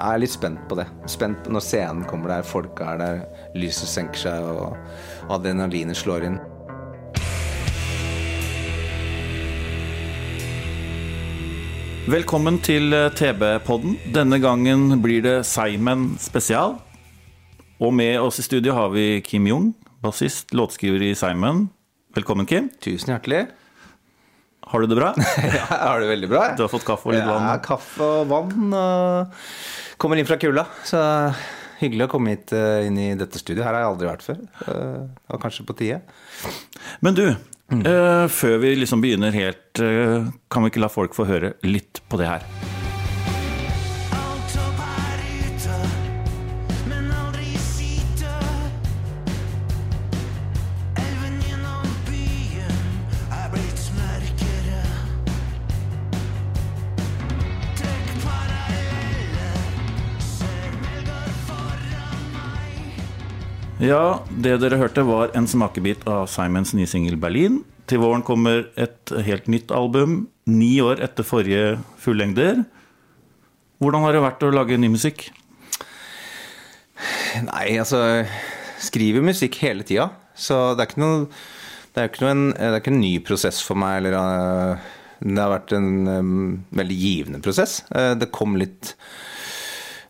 Jeg er litt spent på det. Spent på når scenen kommer der, folk er der, lyset senker seg og adrenalinet slår inn. Velkommen til eh, TB-podden. Denne gangen blir det Simon spesial. Og med oss i studio har vi Kim Jong, bassist, låtskriver i Simon. Velkommen, Kim. Tusen hjertelig. Har du det bra? Ja, jeg har det veldig bra. Du har fått kaffe og litt Ja, vann? kaffe og vann. Og kommer inn fra kulda. Så hyggelig å komme hit eh, inn i dette studioet. Her har jeg aldri vært før. Eh, Det var kanskje på tide. Men du, mm. før vi liksom begynner helt, eh, kan vi ikke la folk få høre litt på det her? Ja, det dere hørte var en smakebit av Simons nye singel 'Berlin'. Til våren kommer et helt nytt album, ni år etter forrige fullengder. Hvordan har det vært å lage ny musikk? Nei, altså Skriver musikk hele tida. Så det er ikke noe det er ikke, noe en, det er ikke en ny prosess for meg. Eller, eh, det har vært en um, veldig givende prosess. Eh, det kom litt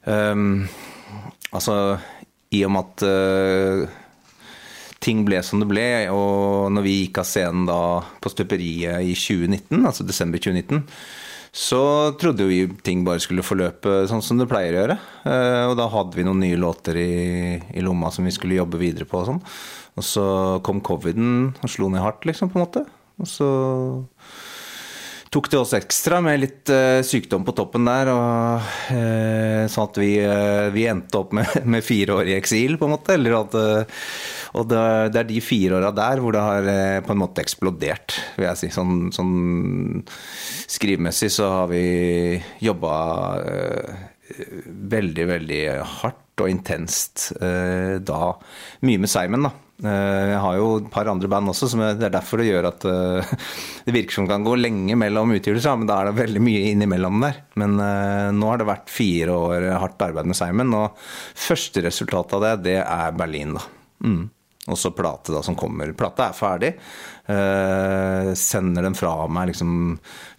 um, Altså, i og med at eh, ting ble som det ble, og når vi gikk av scenen da på støperiet i 2019, altså desember 2019, så trodde vi ting bare skulle forløpe sånn som det pleier å gjøre. Eh, Og da hadde vi noen nye låter i, i lomma som vi skulle jobbe videre på og sånn. Og så kom coviden og slo ned hardt, liksom, på en måte. Og så tok det oss ekstra med litt uh, sykdom på toppen der, og uh, sånn at vi, uh, vi endte opp med, med fire år i eksil, på en måte. At, og det, det er de fire åra der hvor det har på en måte eksplodert, vil jeg si. Sånn, sånn skrivemessig så har vi jobba veldig, veldig hardt og intenst da. Mye med Simon, da. Eh, Jeg har jo et par andre band også, som det er derfor det gjør at eh, det virker som det kan gå lenge mellom utgivelser, men da er det veldig mye innimellom der. Men eh, nå har det vært fire år hardt arbeid med Simon, og første resultat av det, det er Berlin, da. Mm. Og så plate da som kommer. Plata er ferdig. Eh, sender den fra meg, liksom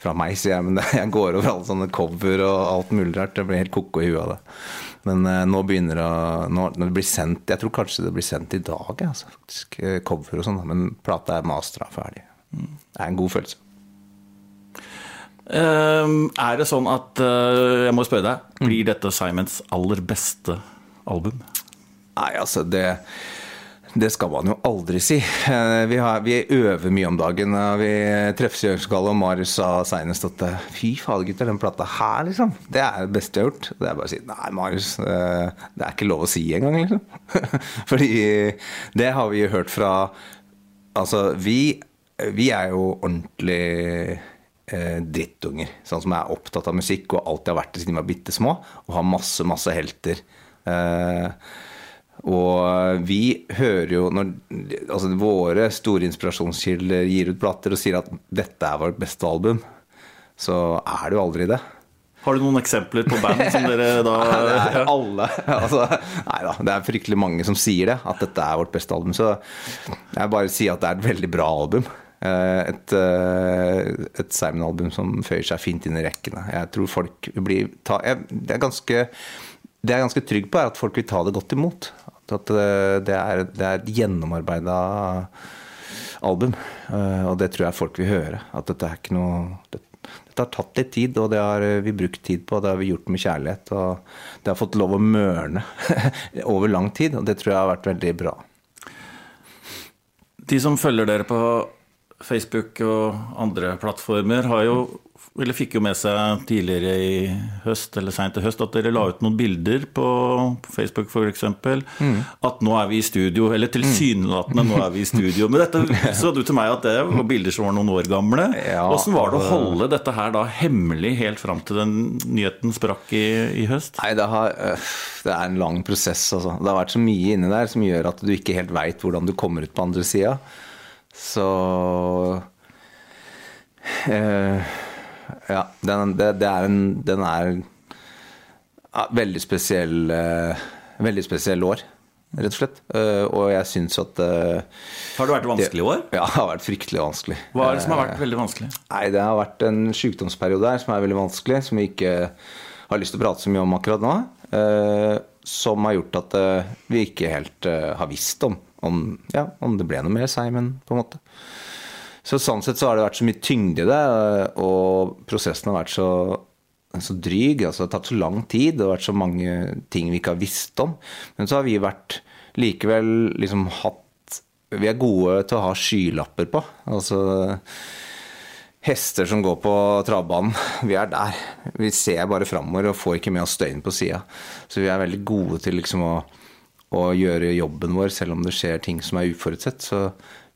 Fra meg, sier jeg, men jeg går over alle sånne cover og alt mulig rart. Jeg blir helt ko-ko i huet av det. Men eh, nå begynner det å nå, Når det blir sendt Jeg tror kanskje det blir sendt i dag, altså, faktisk. eh, Cover og sånn. Men plata er mastra ferdig. Det er en god følelse. Uh, er det sånn at uh, Jeg må spørre deg, blir dette Simons aller beste album? Nei, altså det det skal man jo aldri si. Eh, Vi, har, vi øver mye om dagen. Vi treffes i Øyenskallet, og Marius sa senest at eh, fy fader, gutter, den plata her, liksom. Det er det beste jeg har gjort. Det er bare å si nei, Marius, eh, det er ikke lov å si engang, liksom. Fordi det har vi jo hørt fra Altså, vi, vi er jo ordentlig drittunger. Sånn som er opptatt av musikk og alltid har vært det siden vi var bitte små. Og har masse, masse helter. Eh, og vi hører jo når altså våre store inspirasjonskilder gir ut plater og sier at dette er vårt beste album, så er det jo aldri det. Har du noen eksempler på band som dere da Det er alle. Altså, nei da, det er fryktelig mange som sier det, at dette er vårt beste album. Så jeg bare sier at det er et veldig bra album. Eh, Et, eh, et Simon-album som føyer seg fint inn i rekkene. Jeg tror folk blir ta, jeg, det, er ganske, det jeg er ganske trygg på, er at folk vil ta det godt imot. At eh, det er, det er et gjennomarbeida album. Eh, Og det tror jeg folk vil høre. At dette er ikke noe det, Dette har tatt litt tid, og det har eh, vi brukt tid på. Det har vi gjort med kjærlighet. Og det har fått lov å mørne over lang tid, og det tror jeg har vært veldig bra. De som følger dere på Facebook og andre plattformer, har jo eller fikk jo med seg tidligere i høst, eller seint i høst, at dere la ut noen bilder på, Facebook f.eks. Mm. At nå er vi i studio, eller tilsynelatende nå er vi i studio. Men dette så du til meg at det var bilder som var noen år gamle. Ja, var det å holde dette her da hemmelig helt fram til den nyheten sprakk i, i høst? Nei, det, har, øh, det, er en lang prosess, altså. Det har vært så mye inni der som gjør at du ikke helt veit hvordan du kommer ut på andre sida. Så øh, Ja, den, det, det, er en Den er ja, veldig spesiell øh, Veldig spesiell år, rett og slett. Uh, og jeg syns at uh, Har det vært vanskelig i år? Ja, det har vært fryktelig vanskelig. Hva er det som har vært veldig vanskelig? Nei, Det har vært en sykdomsperiode der som er veldig vanskelig, som vi ikke har lyst til å prate så mye om akkurat nå. Uh, som har gjort at vi ikke helt har visst om, om, ja, om det ble noe mer Simon, på en måte. Så sånn sett så har det vært så mye tyngde i det, og prosessen har vært så så dryg. altså Det har tatt så lang tid. Det har vært så mange ting vi ikke har visst om. Men så har vi vært likevel liksom hatt Vi er gode til å ha skylapper på. Altså hester som går på travbanen. Vi er der. Vi ser bare framover og får ikke med oss støyen på sida. Så vi er veldig gode til liksom å, å, gjøre jobben vår selv om det skjer ting som er uforutsett. Så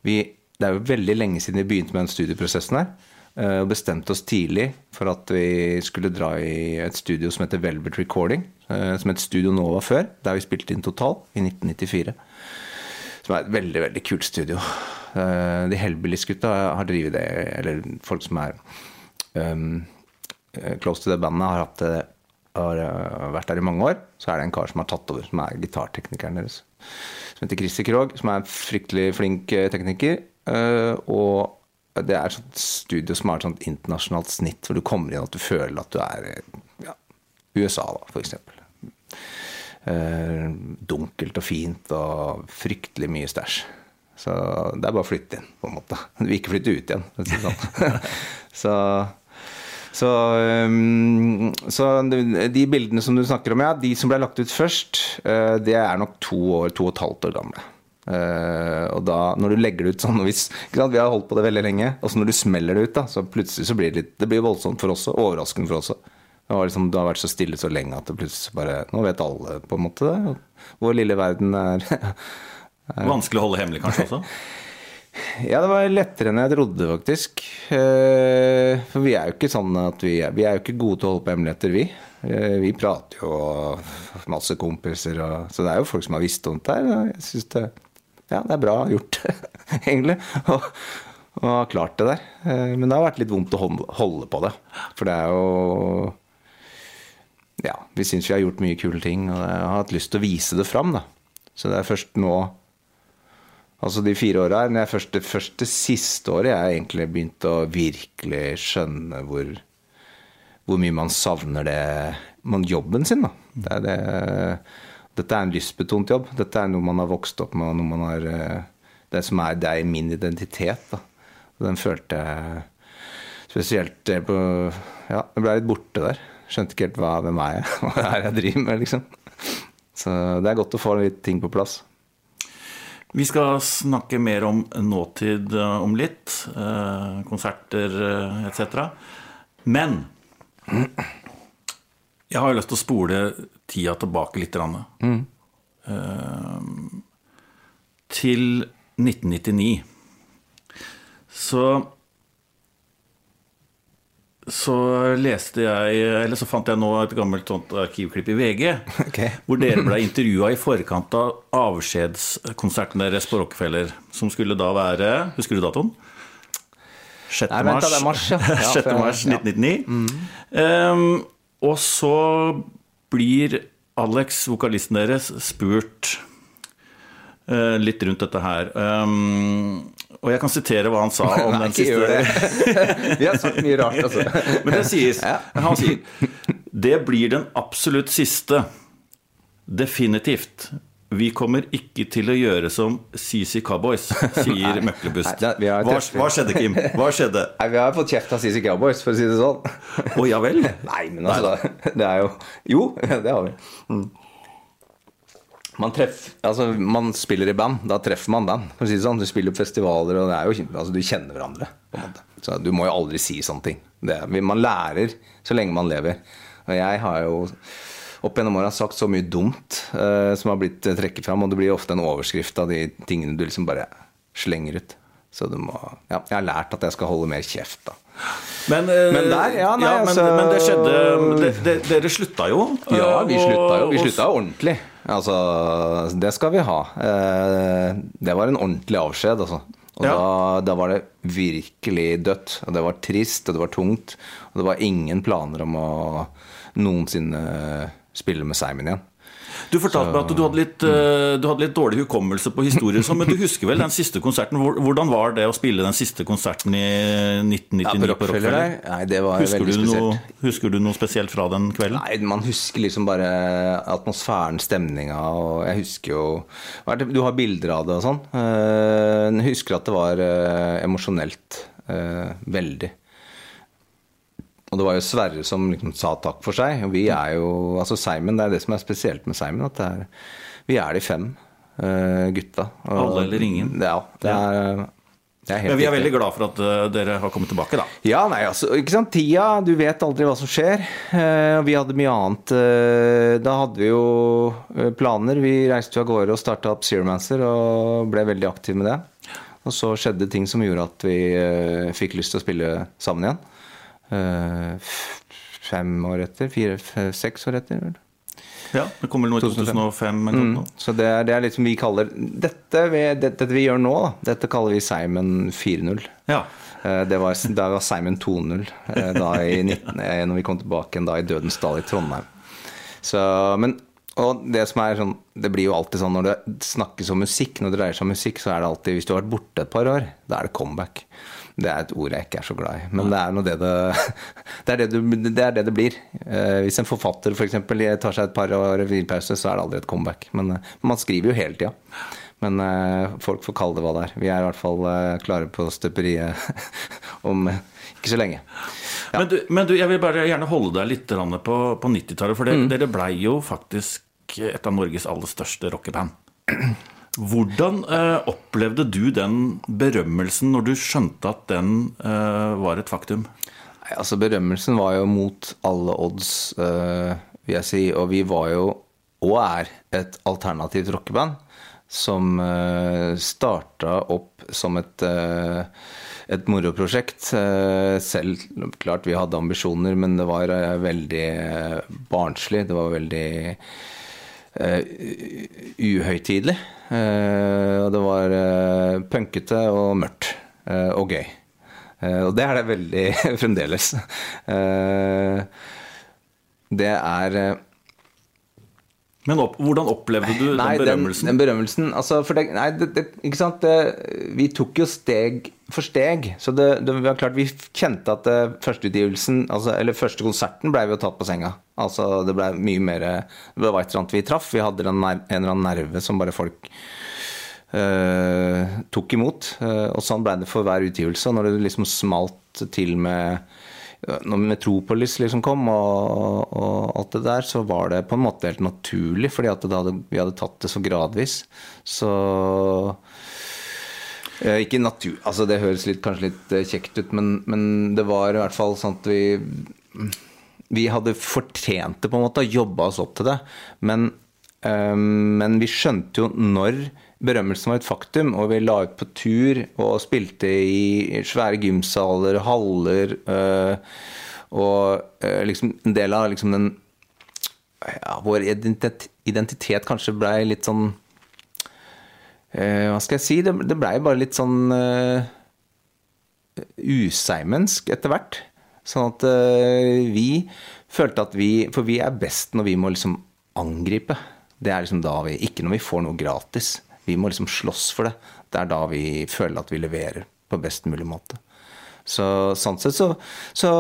vi, det er jo veldig lenge siden vi begynte med den studieprosessen her. Eh, og bestemte oss tidlig for at vi skulle dra i et studio som heter Velvet Recording. Eh, som het Studio Nova før, der vi spilte inn Total i 1994. Som er et veldig, veldig kult studio. Eh, de Hellbillies-gutta har drevet det, eller folk som er um, close to det bandet, har, hatt det, har vært der i mange år. Så er det en kar som har tatt over, som er gitarteknikeren deres. Som heter Christer Krogh, som er en fryktelig flink tekniker. Og det er et studio som har et sånt internasjonalt snitt, hvor du kommer inn og du føler at du er ja, USA, da, f.eks. Eh, dunkelt og fint og fryktelig mye stæsj. Så det er bare å flytte inn, på en måte. Du vil ikke flytte ut igjen. Sånn. så, så, så, de bildene som du snakker om, ja, de som ble lagt ut først, uh, det er nok to år, to og et halvt år gamle. Uh, og da, når du legger det ut sånn hvis, Vi har holdt på det veldig lenge. Og så når du smeller det ut, da, så plutselig så blir det litt Det blir voldsomt for oss òg. Overraskende for oss òg. Det, liksom, det, har vært så stille så lenge at det plutselig bare Nå vet alle på en måte det. Vår lille verden er, er Vanskelig å holde hemmelig kanskje også? ja, det var lettere enn jeg trodde, faktisk. Uh, for vi er jo ikke sånn at vi er, vi er jo ikke gode til å holde på hemmeligheter, vi. Uh, vi prater jo og masse kompiser, og, så det er jo folk som har visst om det her. Jeg synes det ja, det er bra gjort, egentlig. Og har klart det der. Eh, men det har vært litt vondt å holde på det. For det er jo Ja, vi syns vi har gjort mye kule ting, og har hatt lyst til å vise det fram, da. Så det er først nå Altså de fire åra her, det første, første siste året jeg egentlig begynt å virkelig skjønne hvor, hvor mye man savner det man, jobben sin, da. Det det dette er en lystbetont jobb. Dette er noe man har vokst opp med, noe man har eh, Det som er, det er min identitet. Da. Den følte jeg spesielt eh, på Ja, jeg ble litt borte der. Skjønte ikke helt hva, hvem er jeg hva er jeg driver med, liksom. Så det er godt å få litt ting på plass. Vi skal snakke mer om nåtid eh, om litt. Konserter etc. Men jeg har jo lyst til å spole tida tilbake litt. Mm. Til 1999. Så så leste jeg Eller så fant jeg nå et gammelt sånt arkivklipp i VG. Okay. hvor dere ble intervjua i forkant av avskjedskonserten deres på Rockefeller. Som skulle da være Husker du datoen? 6. Nei, mars, mars, ja. 6. mars 1999. Mm. Um, og så blir Alex, vokalisten deres, spurt uh, litt rundt dette her. Um, og jeg kan sitere hva han sa om Nei, den siste. Vi har sagt mye rart, altså. Men det sies. Han sier det blir den absolutt siste. Definitivt. Vi kommer ikke til å gjøre som CC Cowboys, sier Møklebust. Hva, hva, skjedde, Kim? Hva skjedde? Nei, vi har fått kjeft av CC Cowboys, for å si det sånn. Å oh, ja vel? Nei, men altså Det er jo Jo, det har vi. Mm. Man, treff, altså, man spiller i band, da treffer man band. Si sånn. Du spiller på festivaler, og det er jo, altså, du kjenner hverandre. Så du må jo aldri si sånne ting. Det, man lærer så lenge man lever. Og jeg har jo opp gjennom åra sagt så mye dumt uh, som har blitt trekket fram, og det blir ofte en overskrift av de tingene du liksom bare slenger ut. Så du må Ja, jeg har lært at jeg skal holde mer kjeft, da. Men, eh, Men der, ja, nei, men, altså- men det skjedde det, det, Dere slutta jo. Ja, vi eh, slutta jo. Vi slutta ordentlig. Altså, det skal vi ha. Eh, Det var en ordentlig avskjed, altså. Og Ja. da, da var det virkelig dødt. Og det var trist, og det var tungt. Og det var ingen planer om å noensinne spille med Simon igjen. Du fortalte meg at du hadde, litt, eh, du hadde litt dårlig hukommelse på historier, sånn, men du husker vel den siste konserten? Hvordan var det å spille den siste konserten i 1999 på Rockefeller? Nei, det var Husker veldig du, spesielt. noe, husker du noe spesielt fra den kvelden? Nei, man husker liksom bare atmosfæren, stemninga, og jeg husker jo Du har bilder av det og sånn. Eh, Jeg husker at det var eh, emosjonelt. Veldig. Og det var jo Sverre som liksom sa takk for seg. Og vi er jo Altså Simon, det er det som er spesielt med Simon, at det er, vi er de fem uh, gutta. Og- Alle eller ingen? Ja. Det er, det er helt Men vi er veldig glad for at eh, dere har kommet tilbake, da. Ja, nei, altså, ikke sant, tida, du vet aldri hva som skjer. Og vi hadde mye annet. Da hadde vi jo planer. Vi reiste jo av gårde og starta opp Zeromancer og ble veldig aktive med det. Og så skjedde ting som gjorde at vi fikk lyst til å spille sammen igjen. Eh, fem år etter? Fire, seks år etter? vel? Ja, Det kommer noe i 2005 Mm. Så det er, det er liksom vi kaller Dette vi, dette, vi gjør nå, da, dette kaller vi Simon 4.0. Ja. Eh, Det var, det var Simon 2.0 eh, da i 19, eh, når vi kom tilbake da i Dødens dal i Trondheim. Så, men, og det som er sånn Det blir jo alltid sånn når det snakkes om musikk, når det dreier seg om musikk, så er det alltid Hvis du har vært borte et par år, da er det comeback. Det er et ord jeg ikke er så glad i. Men det er det det Det er det, du, det, er det, det blir. Eh, hvis en forfatter f.eks. For tar seg et par år hvilepause, så er det aldri et comeback. Men eh, man skriver jo hele tida. Men eh, folk får kalle det hva det er. Vi er i hvert fall klare på støperiet om ikke så lenge. Ja. Men, du, men du, jeg vil bare gjerne holde deg litt på, på 90-tallet, for det, Mm. dere blei jo faktisk et av Norges aller største rockeband. Hvordan eh, opplevde du den berømmelsen når du skjønte at den eh, var et faktum? Nei, altså Berømmelsen var jo mot alle odds, eh, vil jeg si. Og vi var jo, og er, et alternativt rockeband som eh, starta opp som et, eh, et moroprosjekt. Eh, selv, klart vi hadde ambisjoner, men det var eh, veldig barnslig. Det var veldig uhøytidelig. Eh, og det var eh, punkete og mørkt eh, og gøy. Eh, og det er det veldig fremdeles. Eh, det er eh, Men opp, hvordan opplevde du Nei, den berømmelsen? Den, den berømmelsen altså det, nei, det, det, ikke sant? Vi tok jo steg for steg. Så det, var klart vi kjente at det, førsteutgivelsen, altså, eller første konserten, ble vi jo tatt på senga. Altså det ble mye mer Det var et eller annet vi traff. Vi hadde en, en eller annen nerve som bare folk øh, tok imot. Eh, og sånn ble det for hver utgivelse. Når det liksom smalt til med når Metropolis liksom kom og, og alt det der, så var det på en måte helt naturlig, fordi hadde, vi hadde tatt det så gradvis. Så eh, Ikke natur... Altså, det høres litt, kanskje litt eh, kjekt ut, men, men det var i hvert fall sånn at vi Vi hadde fortjent det, på en måte, og jobba oss opp til det. Men, eh, men vi skjønte jo når berømmelsen var et faktum, og vi la ut på tur og spilte i svære gymsaler, haller, øh, og øh, liksom en del av liksom den ja, Vår identitet, kanskje blei litt sånn øh, Hva skal jeg si? Det, det blei bare litt sånn øh, useimensk etter hvert. Sånn at vi følte at vi For vi er best når vi må liksom angripe. Det er liksom da vi Ikke når vi får noe gratis. Vi må liksom slåss for det. Det er da vi føler at vi leverer på best mulig måte. Så sånn sett så, så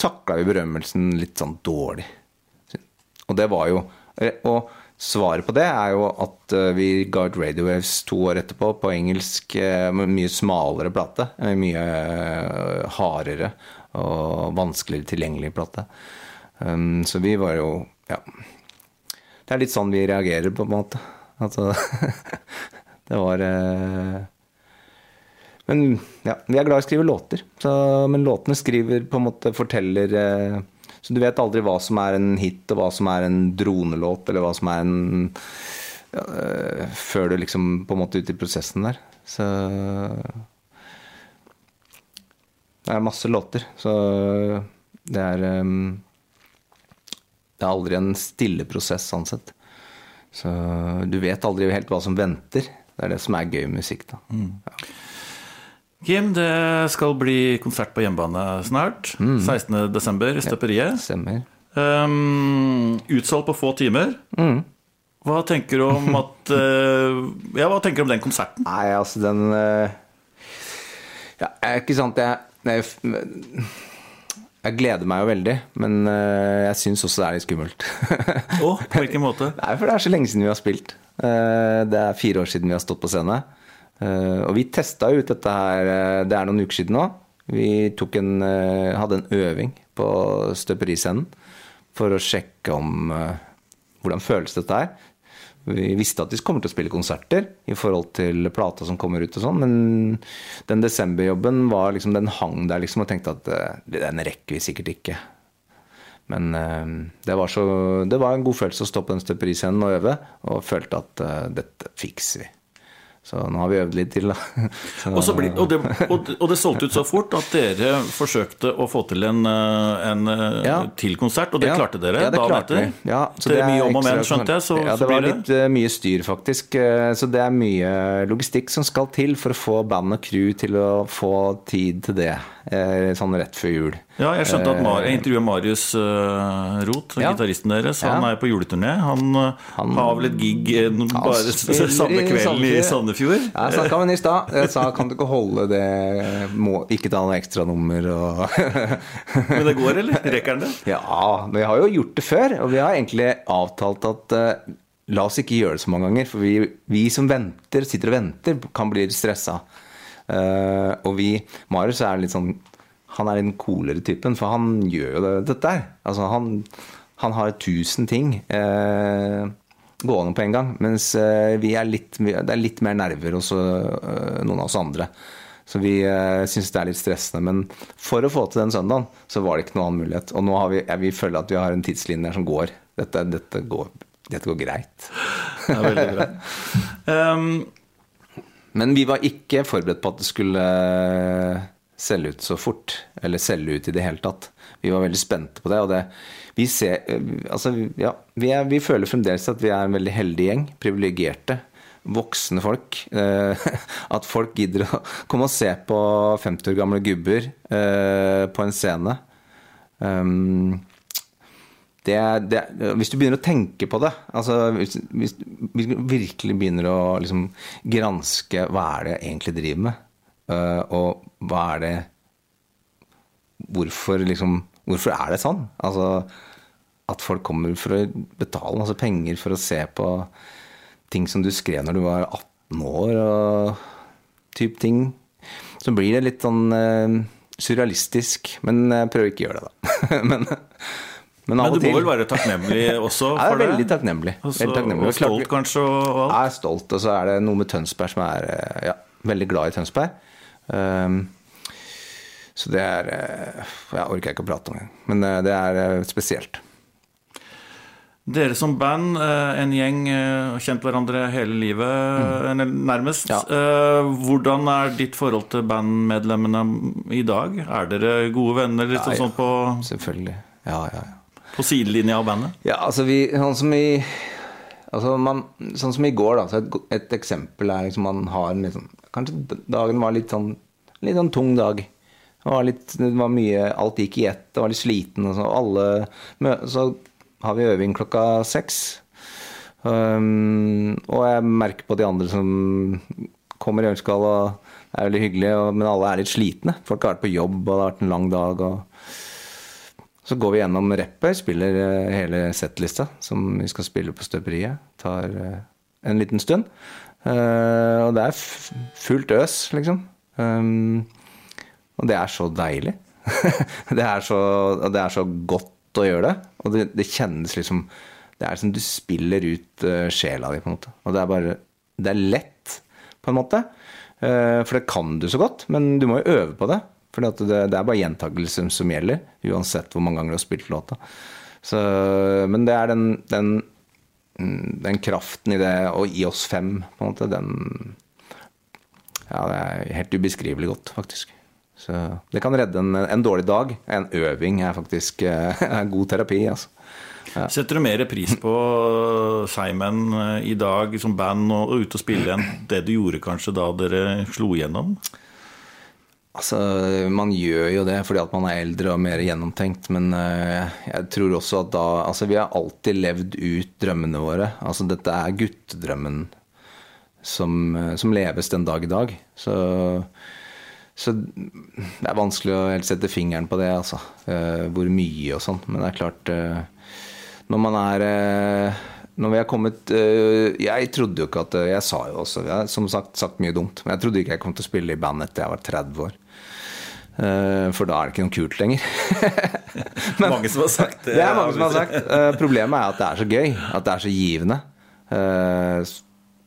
takla vi berømmelsen litt sånn dårlig. Og det var jo Og svaret på det er jo at eh, vi ga ut Radio Waves to år etterpå på engelsk eh, med mye smalere plate. en Mye eh, hardere og vanskeligere tilgjengelig plate. Um, så vi var jo Ja. Det er litt sånn vi reagerer, på en måte. Altså Det var eh, Men ja, vi er glad i å skrive låter. Så, men låtene skriver på en måte forteller eh, Så du vet aldri hva som er en hit, og hva som er en dronelåt, eller hva som er en ja, eh, Før du liksom på en måte er ute i prosessen der. Så Det er masse låter, så det er Det er aldri en stille prosess, sånn sett. Så du vet aldri helt hva som venter. Det er det som er gøy musikk, da. Ja. Kim, det skal bli konsert på hjemmebane snart. 16.12. i Støperiet. Stemmer. Um, utsolgt på få timer. Hva tenker du om at uh, Ja, hva tenker du om den konserten? Nei, altså den uh, Ja, ikke sant Jeg, jeg, jeg gleder meg jo veldig, men eh, jeg syns også det er litt skummelt. Å, på hvilken måte? Nei, for det er så lenge siden vi har spilt. Eh, Det er fire år siden vi har stått på scene. Eh, Og vi testa ut dette her Det er noen uker siden nå. Vi en, hadde en øving på støperiscenen for å sjekke om hvordan føles dette her. Vi visste at de kommer til å spille konserter i forhold til plata som kommer ut og sånn, men den desemberjobben var liksom, den hang der liksom og tenkte at eh, den rekker vi sikkert ikke. Men eh, det var, så, det var en god følelse å stå på den støperiscenen og øve, og følte at eh, dette fikser vi. Så nå har vi øvd litt til, da. Så, Og, blir, og, det, og, og det solgte ut så fort at dere forsøkte å få til en, eh, en eh, Ja. til konsert, og det Ja. klarte dere Ja, det da klarte vi. Ja, så det er mye om og men, skjønte jeg. Så, ja, det var litt eh, mye styr, faktisk. Så det er mye logistikk som skal til for å få band og crew til å få tid til det, sånn rett før jul. Ja, jeg skjønte at Mar Eh, jeg intervjuet Marius uh, Roth, Ja. gitaristen deres. Han Ja. er på juleturné. Han, eh, Han- har vel et gig eh, bare samme kvelden i Sandefjord. Sandefjord. Jeg snakka med ham i stad. Jeg sa kan du ikke holde det må, Ikke ta noe ekstranummer og Men det går, eller? Rekker han det? Ja, men vi har jo gjort det før, og vi har egentlig avtalt at uh, la oss ikke gjøre det så mange ganger, for vi, vi som venter, sitter og venter, kan bli stressa. Uh, og vi Marius er litt sånn Han er den coolere typen, for han gjør jo det, dette her. Altså, han, han har tusen ting eh, gående på en gang, mens eh, vi er litt, det er litt mer nerver hos eh, noen av oss andre. Så vi eh, syns det er litt stressende. Men for å få til den søndagen, så var det ikke noen annen mulighet. Og nå har vi, jeg, vi føler at vi har en tidslinje her som går. Dette, dette, går, dette går greit. Det er veldig bra. Um, Men vi var ikke forberedt på at det skulle selge ut så fort. Eller selge ut i det hele tatt. Vi var veldig spente på det. Og det, vi, ser, altså, ja, vi, er, vi føler fremdeles at vi er en veldig heldig gjeng. Privilegerte. Voksne folk. Eh, at folk gidder å komme og se på 50 år gamle gubber eh, på en scene. Um, det, det, hvis du begynner å tenke på det altså hvis, hvis, du virkelig begynner å liksom granske hva er det jeg egentlig driver med, og hva er det Hvorfor liksom Hvorfor er det sånn? Altså at folk kommer for å betale masse penger for å se på ting som du skrev når du var 18 år, og type ting. Så blir det litt sånn eh, surrealistisk. Men jeg prøver ikke å gjøre det, da. men, men men du må vel være takknemlig også Jeg er veldig takknemlig. Også, Veldig takknemlig. og stolt, kanskje, og alt? Jeg er stolt, og så er det noe med Tønsberg som er eh, ja, veldig glad i Tønsberg. Um, så det er eh, Jeg orker ikke å prate om det, men eh, det er eh, spesielt. Dere som band, en gjeng, har kjent hverandre hele livet, eller nærmest. Mm. Ja. Hvordan er ditt forhold til bandmedlemmene i dag? Er dere gode venner litt Ja, ja. sånn på, Selvfølgelig. Ja, ja, ja. på sidelinja av bandet? Ja, altså vi Sånn som i Altså man, sånn som i går, da. Så et, et eksempel er liksom man har en sånn Kanskje dagen var litt sånn Litt sånn tung dag. Det var litt Det var mye Alt gikk i ett. Det var litt sliten og så. Alle Så har vi øving klokka seks. Um, og jeg merker på de andre som kommer i Ørnskall, og det er veldig hyggelig, og, men alle er litt slitne. Folk har vært på jobb, og det har vært en lang dag. og så går vi gjennom rappet, spiller eh, hele settlista som vi skal spille på støperiet. Tar eh, en liten stund. Eh, og det er fullt øs, liksom. Um, og det er så deilig. det, er så, det er så godt å gjøre det. Og det, det kjennes liksom Det er som du spiller ut uh, sjela di, på en måte. Og det er bare Det er lett, på en måte. Uh, for det kan du så godt, men du må jo øve på det. For det, det er bare gjentakelse som gjelder, uansett hvor mange ganger du har spilt låta. Så, men det er den, den, den kraften i det, og i oss fem, på en måte, den Ja, det er helt ubeskrivelig godt, faktisk. Så det kan redde en, en dårlig dag. En øving er faktisk er god terapi, altså. Ja. Setter du mer pris på Simon eh, i dag som band og ute og spille enn det du gjorde kanskje da dere slo igjennom? Altså, Man gjør jo det fordi at man er eldre og mer gjennomtenkt, men uh, jeg tror også at da Altså, vi har alltid levd ut drømmene våre. Altså, dette er guttedrømmen som, uh, som leves den dag i dag. Så, så, det er vanskelig å helt sette fingeren på det, altså. Uh, hvor mye og sånn. Men det er klart Når man er når vi har kommet Jeg trodde jo ikke at Jeg sa jo også Jeg har som sagt sagt mye dumt. Men jeg trodde ikke jeg kom til å spille i band etter jeg var 30 år. Eh, for da er det ikke noe kult lenger. Men, mange som har sagt det. Det er mange som har sagt. Eh, problemet er at det er så gøy. At det er så givende. Eh,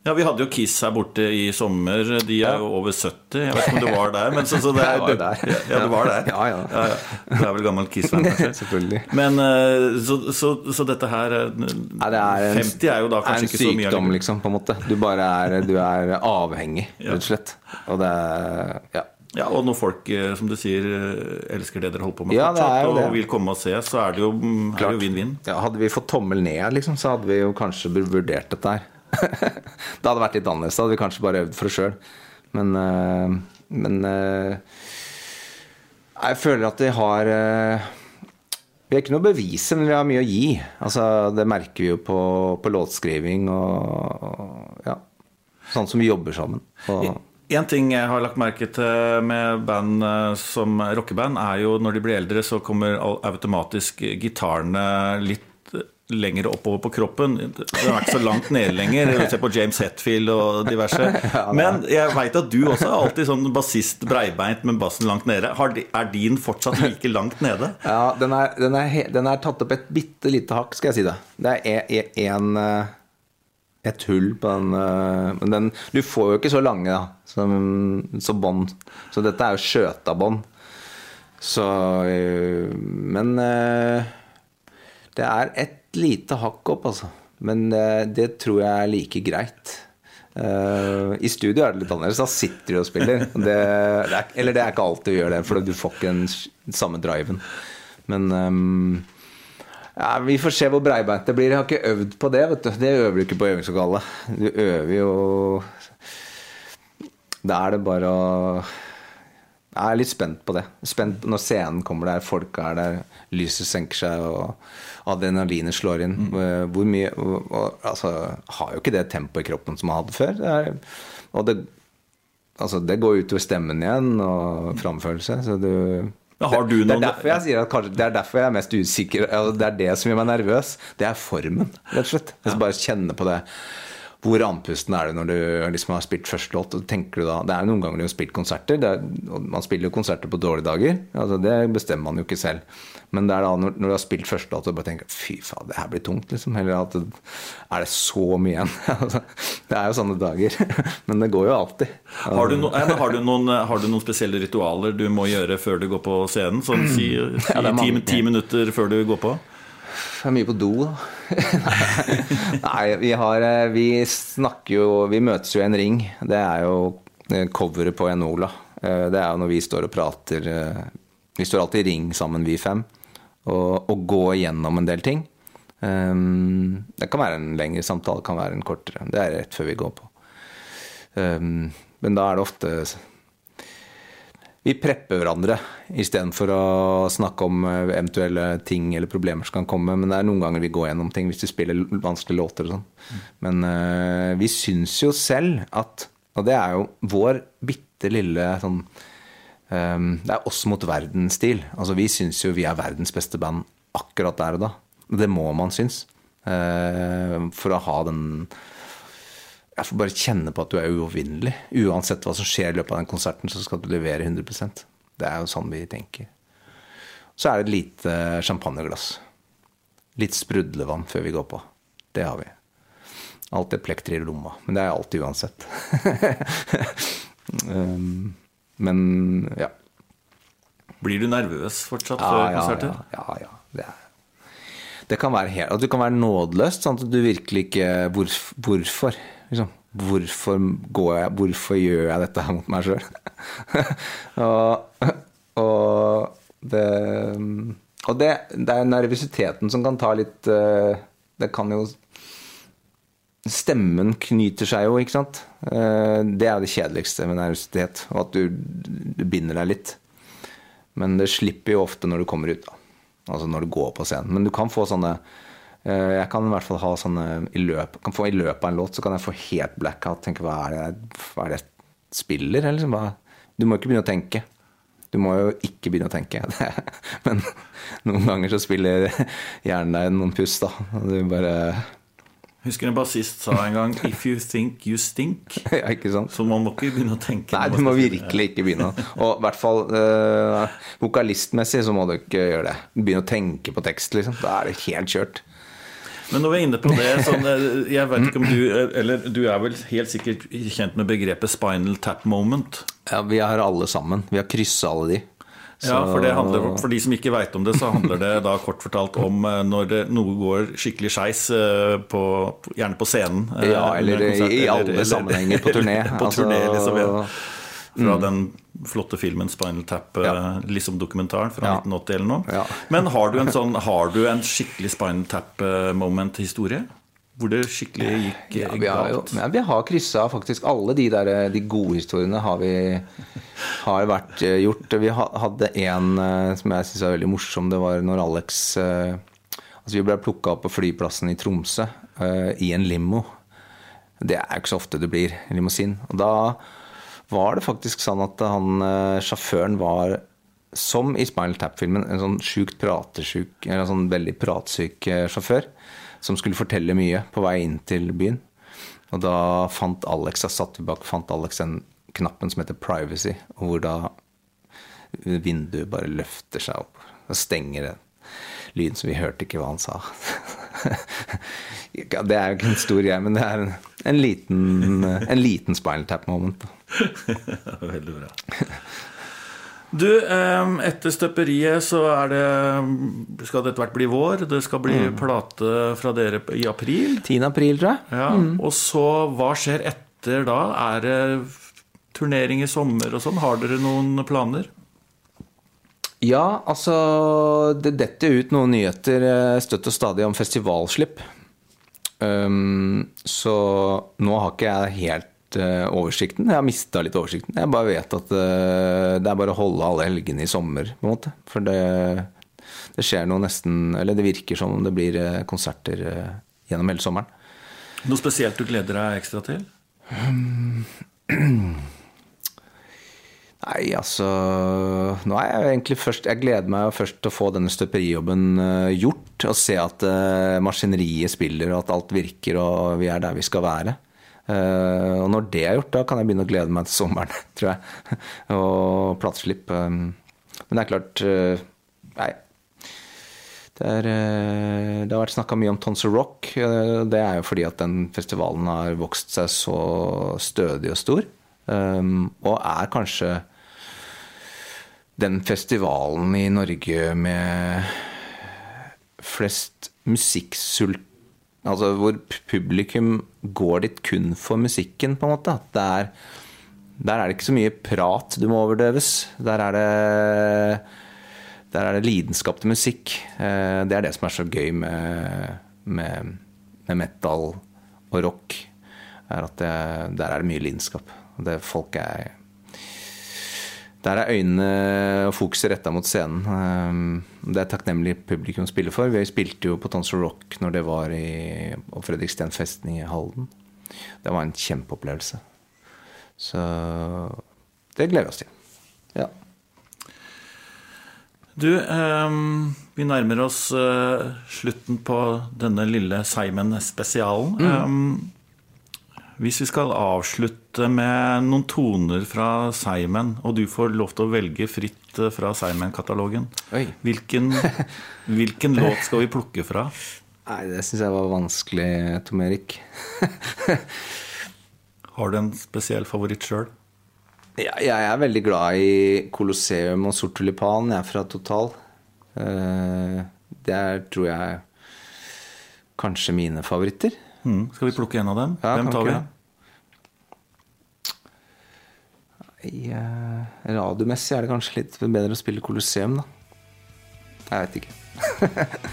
ja, Vi hadde jo Kiss her borte i sommer. De er jo over 70. Jeg vet ikke om du var der. Men så, så det var der. Ja, du var der. Ja, ja. ja, ja. Du er vel gammel Kiss-venn, kanskje? Selvfølgelig. Men så, så, så, dette her Nei, er en, 50 er jo da kanskje ikke så mye. Det er en sykdom, liksom, på en måte. Du bare er, du er avhengig, rett og slett. Og det er Ja. Ja, Og når folk eh, som du sier, eh, elsker det dere holder på med ja, fortsatt, og vil komme og se, så er det jo vinn-vinn. Ja, hadde vi fått tommel ned, liksom, så hadde vi jo kanskje vurdert dette her. det hadde vært litt annerledes. Da hadde vi kanskje bare øvd for oss sjøl. Men, uh, men jeg føler at vi har Vi har ikke noe å bevise, men vi har mye å gi. Altså, det merker vi jo på, på låtskriving og, og, ja. Sånn som vi jobber sammen. Og, en ting jeg har lagt merke til med band eh, som rockeband, er jo når de blir eldre, så kommer automatisk gitarene litt lenger oppover på kroppen. Den er ikke så langt nede lenger. Se på James Hetfield og diverse. Men jeg veit at du også er alltid sånn bassist breibeint med bassen langt nede. Er din fortsatt like langt nede? Ja, den er, den er, den er tatt opp et bitte lite hakk, skal jeg si det. Det er en et hull på den. Eh, men den, du får jo ikke så lange da, som, som bånd. Så dette er jo skjøta bånd. Så eh, Men eh, det er et lite hakk opp, altså. Men det tror jeg er like greit. I studio er det litt annerledes. Da sitter du og spiller. Det, er, eller det er ikke alltid du gjør det, for du får ikke den samme driven. Men um, ja, Vi får se hvor breibeint det blir. Jeg har ikke øvd på det. vet du. Det øver du ikke på øvingslokalet. Du øver jo Da er det bare å Jeg er litt spent på det. Spent når scenen kommer der, folk er der, lyset senker seg og adrenalinet slår inn. Mm. Hvor mye og, Altså, har jo ikke det tempoet i kroppen som man hadde før. Det er, og det, altså, det går utover stemmen igjen og framførelse. Så du har du noen... Det er derfor jeg sier at kanskje, det er derfor jeg er mest usikker. Det er det som gjør meg nervøs. Det er formen, rett og slett. Jeg skal bare kjenne på det. Hvor andpusten er det når du liksom har spilt første låt? tenker du da, Det er noen ganger du har spilt konserter. Er, man spiller jo konserter på dårlige dager. Altså det bestemmer man jo ikke selv. Men det er da når, når du har spilt første låt og bare tenker fy faen, det her blir tungt, liksom. Eller at er det så mye igjen? Altså, det er jo sånne dager. Men det går jo alltid. Har du, no, har, du noen, har du, noen, spesielle ritualer du må gjøre før du går på scenen? Sånn si, si ja, ti, ti minutter før du går på? Jeg er mye på do, da. Nei, vi har eh, Vi snakker jo Vi møtes jo i en ring. Det er jo eh, coveret på Enola. Eh, det er jo når vi står og prater Vi står alltid i ring sammen, vi fem, og, og går gjennom en del ting. Um, det kan være en lengre samtale, kan være en kortere. Det er rett før vi går på. Um, men da er det ofte vi prepper hverandre istedenfor å snakke om eh, eventuelle ting eller problemer som kan komme. Men det er noen ganger vi går gjennom ting hvis vi spiller vanskelige låter og sånn. Men uh, vi syns jo selv at Og det er jo vår bitte lille sånn um, Det er oss mot verden-stil. Altså vi syns jo vi er verdens beste band akkurat der og da. Det må man synes. Uh, for å ha den jeg får bare kjenne på at du er uovervinnelig. Uansett hva som skjer i løpet av den konserten, så skal du levere 100% Det er jo sånn vi tenker. Så er det et lite champagneglass. Litt sprudlevann før vi går på. Det har vi. Alltid plekter i lomma. Men det er alltid uansett. um, men ja. Blir du nervøs fortsatt Ja, før ja, konserter? ja, ja, ja. Det, er, det kan være helt, at du kan være nådeløst, sånn at du virkelig ikke hvor, Hvorfor? Liksom, hvorfor jeg Hvorfor gjør jeg dette her mot meg sjøl? og, og det Og det, det er nervøsiteten som kan ta litt eh, Det kan jo Stemmen knyter seg jo, ikke sant. Eh, Det er det kjedeligste med nervøsitet, og at du, du binder deg litt. Men det slipper jo ofte når du kommer ut, da. Altså når du går på scenen. Men du kan få sånne Jeg kan i hvert fall ha sånne i løp, kan få I løpet av en låt så kan jeg få helt blackout. Tenke hva er det hva er det jeg spiller? Eller liksom? Du må ikke begynne å tenke. Du må jo ikke begynne å tenke. Men noen ganger så spiller hjernen deg noen puss, da. Du bare Husker en bassist sa en gang 'If you think you stink'. Ja, ikke sant? Så man må ikke begynne å tenke. Nei, du må virkelig ikke begynne. Og i hvert fall eh, vokalistmessig så må du ikke gjøre det. Begynne å tenke på tekst, liksom. Da er det helt kjørt. Men når vi er inne på det sånn, eh, Jeg vet ikke om du Eller du er vel helt sikkert kjent med begrepet 'spinal tap moment'. Ja, vi har alle sammen. Vi har kryssa alle de. Ja, for, det handler, for de som ikke veit om det, så handler det da kort fortalt om eh, når det, noe går skikkelig skeis, eh, gjerne på scenen. eh, Ja, eller i alle eller- sammenhenger på turné. på Altså, turné, liksom, ja. Fra mm. den flotte filmen 'Spinal Tap', Ja. eh, liksom dokumentaren fra Ja. 1980 eller noe. Ja. Men har du en sånn, har du en skikkelig Spinal Tap-moment-historie? Hvor det skikkelig gikk eh, Ja, vi har, jo, galt? ja, vi har kryssa faktisk alle de der De gode historiene har vi har vært eh, gjort. Vi hadde en eh, som jeg syns er veldig morsom. Det var når Alex eh, Altså Vi ble plukka opp på flyplassen i Tromsø eh, i en limo. Det er jo ikke så ofte det blir limousin. Og da var det faktisk sånn at han eh, sjåføren var som i Spinal Tap-filmen, en sånn sjukt pratesjuk, eller en sånn veldig pratsyk eh, sjåfør som skulle fortelle mye på vei inn til byen. Og da fant Alex, da satt vi bak, fant Alex den knappen som heter 'privacy', hvor da vinduet bare løfter seg opp og stenger den lyden, så vi hørte ikke hva han sa. Det er jo ikke en stor greie, men det er en, en liten, en liten spinal tap moment. Veldig bra. Du, etter støperiet så er det Skal det etter hvert bli vår. Det skal bli Mm. plate fra dere i april. 10. april, tror jeg. Ja, Og så, hva skjer etter da? Er det turnering i sommer og sånn? Har dere noen planer? Ja, altså Det detter ut noen nyheter eh, støtt og stadig om festivalslipp. Um, så nå har ikke jeg helt oversikten. Jeg har mista litt oversikten. Jeg bare vet at eh, det er bare å holde alle helgene i sommer, på en måte. For det, det skjer noe nesten Eller det virker som om det blir eh, konserter eh, gjennom hele sommeren. Noe spesielt du gleder deg ekstra til? Nei, altså Nå er jeg egentlig først Jeg gleder meg først til å få denne støperijobben eh, gjort. Og se at eh, maskineriet spiller, og at alt virker, og vi er der vi skal være. Eh, og når det er gjort, da kan jeg begynne å glede meg til sommeren, tror jeg. og plateslipp. eh. men det er klart eh, Nei. Det, er, det har vært snakka mye om Tons of Rock. Det er jo fordi at den festivalen har vokst seg så stødig og stor. Og er kanskje den festivalen i Norge med flest musikksult... Altså hvor publikum går dit kun for musikken, på en måte. Er, der er det ikke så mye prat du må overdøves. Der er det der er det lidenskap til musikk. Eh, Det er det som er så gøy med, med, med metal og rock. Er at det, der er det mye lidenskap. Det folk er Der er øynene og fokuset retta mot scenen. Eh, Det er takknemlig publikum spiller for. Vi spilte jo på Tons Rock når det var i på Fredriksten festning i Halden. Det var en kjempeopplevelse. Så det gleder vi oss til. Ja. Du, ehm, vi nærmer oss eh, slutten på denne lille Simon-spesialen. Ehm, hvis vi skal avslutte med noen toner fra Simon, og du får lov til å velge fritt eh, fra Simon-katalogen, hvilken, hvilken låt skal vi plukke fra? Nei, det syns jeg var vanskelig, Tom Erik. Har du en spesiell favoritt sjøl? Ja, jeg er veldig glad i Colosseum og Sort tulipan. Jeg er fra Total. Eh, Det er, tror jeg, kanskje mine favoritter. Mm. Skal vi plukke en av dem? Ja, Hvem tar vi? Eh, Radiomessig er det kanskje litt bedre å spille Colosseum, da. Jeg vet ikke.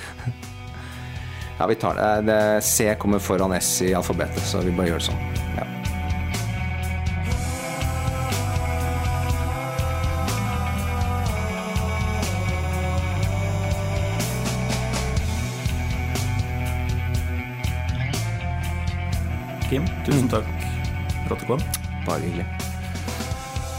ja, vi tar det. det. C kommer foran S i alfabetet, så vi bare gjør det sånn. Kim, tusen takk for at du kom. Bare hyggelig.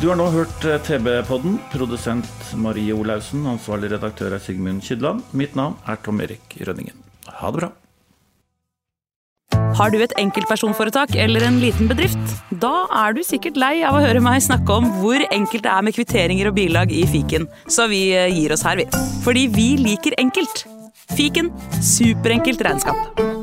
Du har nå hørt eh, TB-podden. Produsent Marie Olaussen. Ansvarlig redaktør er Sigmund Kydland. Mitt navn er Tom Erik Rønningen. Ha det bra. Har du et enkeltpersonforetak eller en liten bedrift? Da er du sikkert lei av å høre meg snakke om hvor enkelt det er med kvitteringer og bilag i fiken, så vi eh, gir oss her, vi. Fordi vi liker enkelt. Fiken superenkelt regnskap.